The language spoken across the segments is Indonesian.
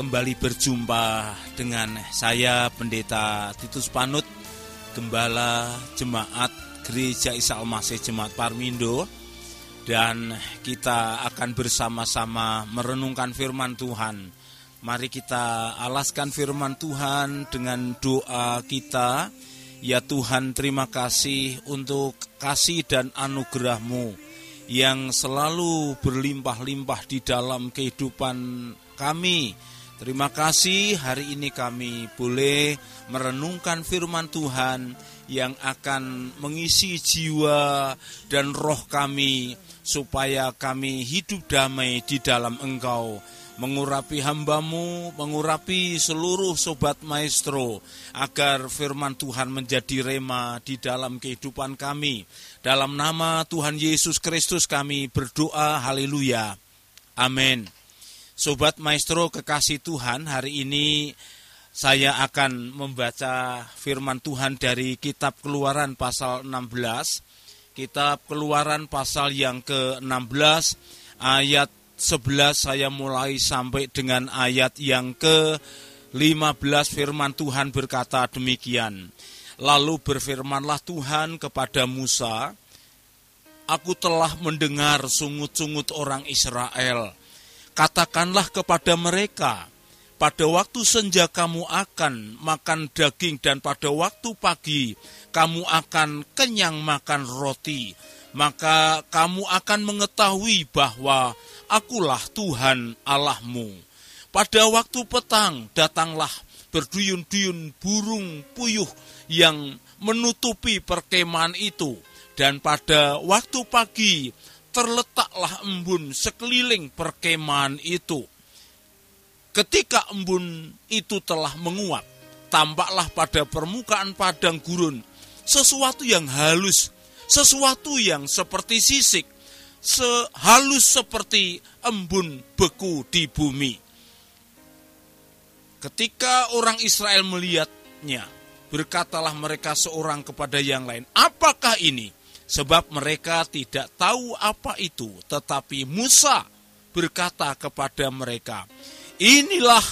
kembali berjumpa dengan saya Pendeta Titus Panut, Gembala Jemaat Gereja Isa Almasih Jemaat Parmindo dan kita akan bersama-sama merenungkan firman Tuhan. Mari kita alaskan firman Tuhan dengan doa kita. Ya Tuhan terima kasih untuk kasih dan anugerahmu yang selalu berlimpah-limpah di dalam kehidupan kami. Terima kasih hari ini kami boleh merenungkan firman Tuhan yang akan mengisi jiwa dan roh kami supaya kami hidup damai di dalam Engkau mengurapi hambamu, mengurapi seluruh sobat maestro, agar firman Tuhan menjadi rema di dalam kehidupan kami. Dalam nama Tuhan Yesus Kristus kami berdoa, haleluya. Amin. Sobat maestro kekasih Tuhan, hari ini saya akan membaca firman Tuhan dari kitab keluaran pasal 16. Kitab keluaran pasal yang ke-16 ayat 11 saya mulai sampai dengan ayat yang ke-15 firman Tuhan berkata demikian. Lalu berfirmanlah Tuhan kepada Musa, Aku telah mendengar sungut-sungut orang Israel. Katakanlah kepada mereka, pada waktu senja kamu akan makan daging dan pada waktu pagi kamu akan kenyang makan roti. Maka kamu akan mengetahui bahwa akulah Tuhan Allahmu. Pada waktu petang datanglah berduyun-duyun burung puyuh yang menutupi perkemahan itu. Dan pada waktu pagi terletaklah embun sekeliling perkemahan itu. Ketika embun itu telah menguap, tampaklah pada permukaan padang gurun sesuatu yang halus, sesuatu yang seperti sisik, sehalus seperti embun beku di bumi. Ketika orang Israel melihatnya, berkatalah mereka seorang kepada yang lain, "Apakah ini?" Sebab mereka tidak tahu apa itu, tetapi Musa berkata kepada mereka, "Inilah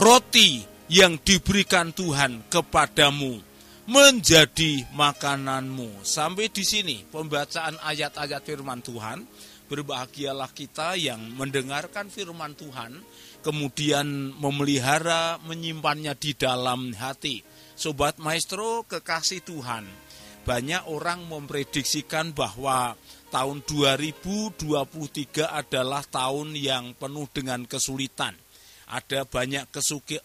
roti yang diberikan Tuhan kepadamu." menjadi makananmu. Sampai di sini pembacaan ayat-ayat firman Tuhan. Berbahagialah kita yang mendengarkan firman Tuhan, kemudian memelihara, menyimpannya di dalam hati. Sobat Maestro, kekasih Tuhan, banyak orang memprediksikan bahwa tahun 2023 adalah tahun yang penuh dengan kesulitan ada banyak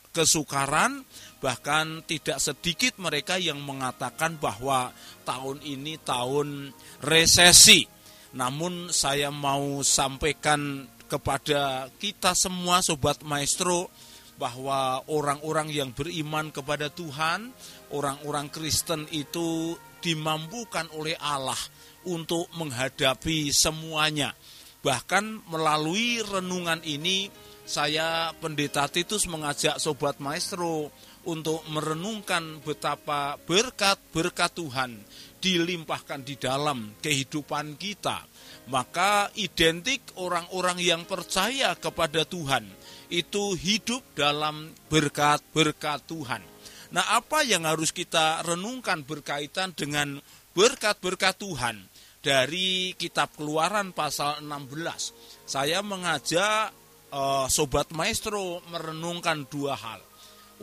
kesukaran, bahkan tidak sedikit mereka yang mengatakan bahwa tahun ini tahun resesi. Namun saya mau sampaikan kepada kita semua sobat maestro bahwa orang-orang yang beriman kepada Tuhan, orang-orang Kristen itu dimampukan oleh Allah untuk menghadapi semuanya. Bahkan melalui renungan ini saya Pendeta Titus mengajak Sobat Maestro untuk merenungkan betapa berkat-berkat Tuhan dilimpahkan di dalam kehidupan kita. Maka identik orang-orang yang percaya kepada Tuhan itu hidup dalam berkat-berkat Tuhan. Nah apa yang harus kita renungkan berkaitan dengan berkat-berkat Tuhan? Dari kitab keluaran pasal 16. Saya mengajak uh, sobat maestro merenungkan dua hal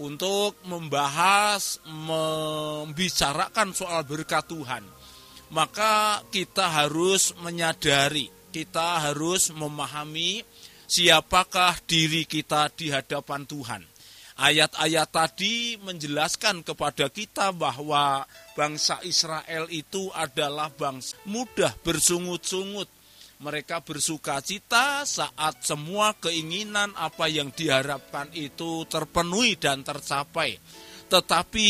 untuk membahas membicarakan soal berkat Tuhan maka kita harus menyadari kita harus memahami siapakah diri kita di hadapan Tuhan ayat-ayat tadi menjelaskan kepada kita bahwa bangsa Israel itu adalah bangsa mudah bersungut-sungut mereka bersuka cita saat semua keinginan apa yang diharapkan itu terpenuhi dan tercapai. Tetapi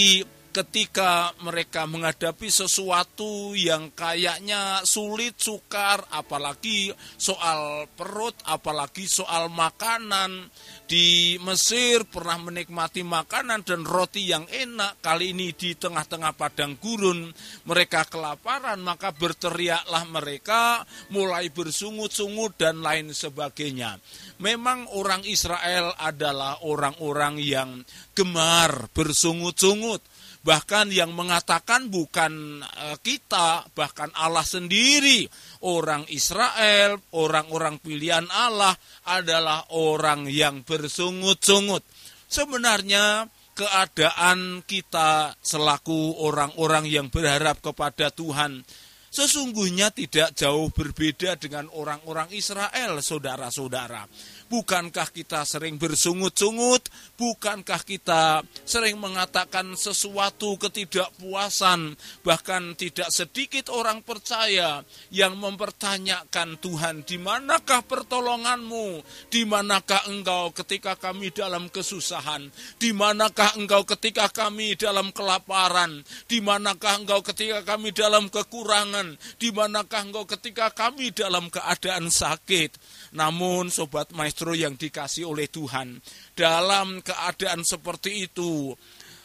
ketika mereka menghadapi sesuatu yang kayaknya sulit, sukar, apalagi soal perut, apalagi soal makanan, di Mesir pernah menikmati makanan dan roti yang enak. Kali ini di tengah-tengah padang gurun mereka kelaparan, maka berteriaklah mereka mulai bersungut-sungut dan lain sebagainya. Memang orang Israel adalah orang-orang yang gemar bersungut-sungut bahkan yang mengatakan bukan e, kita, bahkan Allah sendiri, orang Israel, orang-orang pilihan Allah adalah orang yang bersungut-sungut. Sebenarnya keadaan kita selaku orang-orang yang berharap kepada Tuhan sesungguhnya tidak jauh berbeda dengan orang-orang Israel, saudara-saudara. Bukankah kita sering bersungut-sungut? Bukankah kita sering mengatakan sesuatu ketidakpuasan? Bahkan tidak sedikit orang percaya yang mempertanyakan Tuhan, di manakah pertolonganmu? Di manakah engkau ketika kami dalam kesusahan? Di manakah engkau ketika kami dalam kelaparan? Di manakah engkau ketika kami dalam kekurangan? Di manakah engkau ketika kami dalam keadaan sakit? Namun sobat maestro yang dikasih oleh Tuhan, dalam keadaan seperti itu,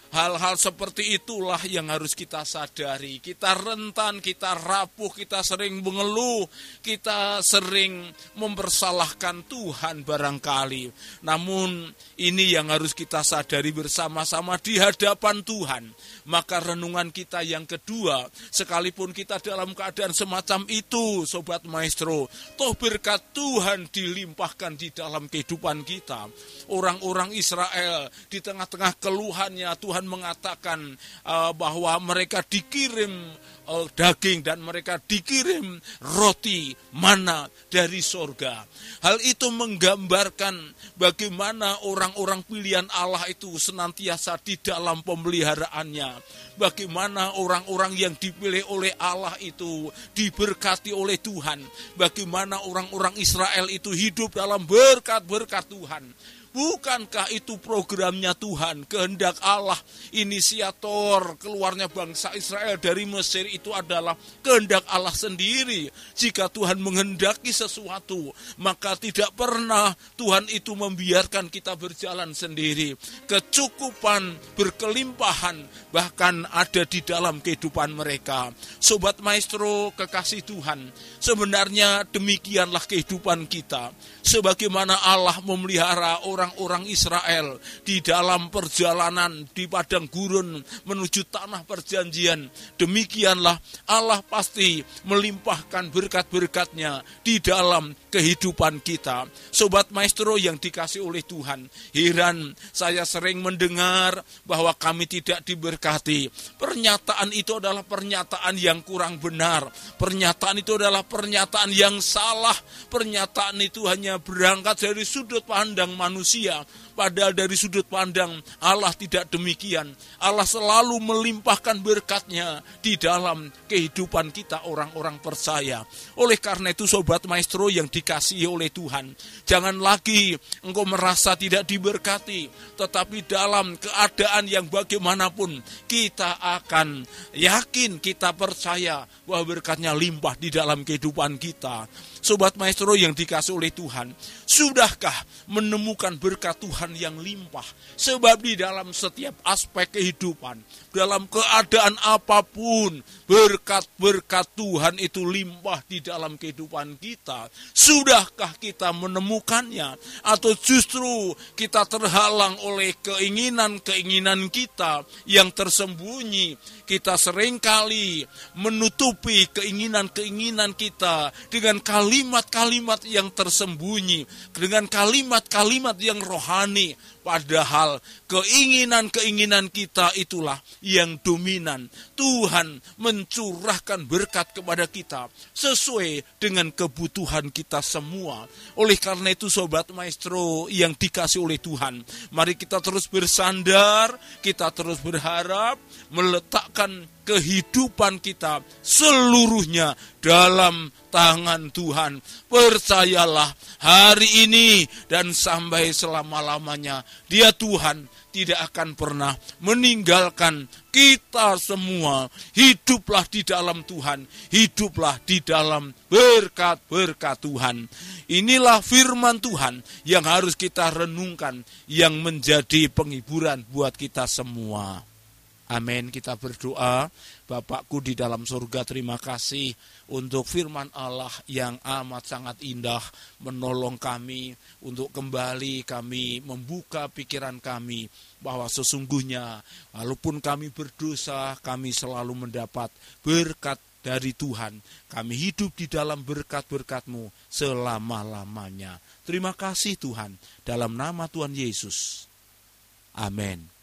Hal-hal seperti itulah yang harus kita sadari. Kita rentan, kita rapuh, kita sering mengeluh, kita sering mempersalahkan Tuhan barangkali. Namun ini yang harus kita sadari bersama-sama di hadapan Tuhan. Maka renungan kita yang kedua, sekalipun kita dalam keadaan semacam itu, Sobat Maestro, toh berkat Tuhan dilimpahkan di dalam kehidupan kita. Orang-orang Israel di tengah-tengah keluhannya Tuhan Tuhan mengatakan uh, bahwa mereka dikirim uh, daging dan mereka dikirim roti mana dari sorga. Hal itu menggambarkan bagaimana orang-orang pilihan Allah itu senantiasa di dalam pemeliharaannya. Bagaimana orang-orang yang dipilih oleh Allah itu diberkati oleh Tuhan. Bagaimana orang-orang Israel itu hidup dalam berkat-berkat Tuhan Bukankah itu programnya Tuhan, kehendak Allah, inisiator keluarnya bangsa Israel dari Mesir itu adalah kehendak Allah sendiri. Jika Tuhan menghendaki sesuatu, maka tidak pernah Tuhan itu membiarkan kita berjalan sendiri. Kecukupan, berkelimpahan, bahkan ada di dalam kehidupan mereka. Sobat Maestro, kekasih Tuhan, sebenarnya demikianlah kehidupan kita. Sebagaimana Allah memelihara orang orang-orang Israel di dalam perjalanan di padang gurun menuju tanah perjanjian. Demikianlah Allah pasti melimpahkan berkat-berkatnya di dalam kehidupan kita. Sobat Maestro yang dikasih oleh Tuhan, heran saya sering mendengar bahwa kami tidak diberkati. Pernyataan itu adalah pernyataan yang kurang benar. Pernyataan itu adalah pernyataan yang salah. Pernyataan itu hanya berangkat dari sudut pandang manusia Lucia Padahal dari sudut pandang Allah tidak demikian. Allah selalu melimpahkan berkatnya di dalam kehidupan kita orang-orang percaya. Oleh karena itu sobat maestro yang dikasihi oleh Tuhan. Jangan lagi engkau merasa tidak diberkati. Tetapi dalam keadaan yang bagaimanapun kita akan yakin, kita percaya bahwa berkatnya limpah di dalam kehidupan kita. Sobat Maestro yang dikasih oleh Tuhan, sudahkah menemukan berkat Tuhan yang limpah? Sebab di dalam setiap aspek kehidupan, dalam keadaan apa pun, berkat-berkat Tuhan itu limpah di dalam kehidupan kita. Sudahkah kita menemukannya? Atau justru kita terhalang oleh keinginan-keinginan kita yang tersembunyi? Kita sering kali menutupi keinginan-keinginan kita dengan kali kalimat-kalimat yang tersembunyi, dengan kalimat-kalimat yang rohani, me Padahal keinginan-keinginan kita itulah yang dominan. Tuhan mencurahkan berkat kepada kita sesuai dengan kebutuhan kita semua. Oleh karena itu sobat maestro yang dikasih oleh Tuhan, mari kita terus bersandar, kita terus berharap, meletakkan kehidupan kita seluruhnya dalam tangan Tuhan. Percayalah hari ini dan sampai selama-lamanya dia Tuhan tidak akan pernah meninggalkan kita semua. Hiduplah di dalam Tuhan, hiduplah di dalam berkat-berkat Tuhan. Inilah firman Tuhan yang harus kita renungkan, yang menjadi penghiburan buat kita semua. Amin. Kita berdoa. Bapakku di dalam surga, terima kasih untuk firman Allah yang amat sangat indah menolong kami untuk kembali kami membuka pikiran kami bahwa sesungguhnya walaupun kami berdosa, kami selalu mendapat berkat dari Tuhan. Kami hidup di dalam berkat-berkat-Mu selama-lamanya. Terima kasih Tuhan, dalam nama Tuhan Yesus. Amin.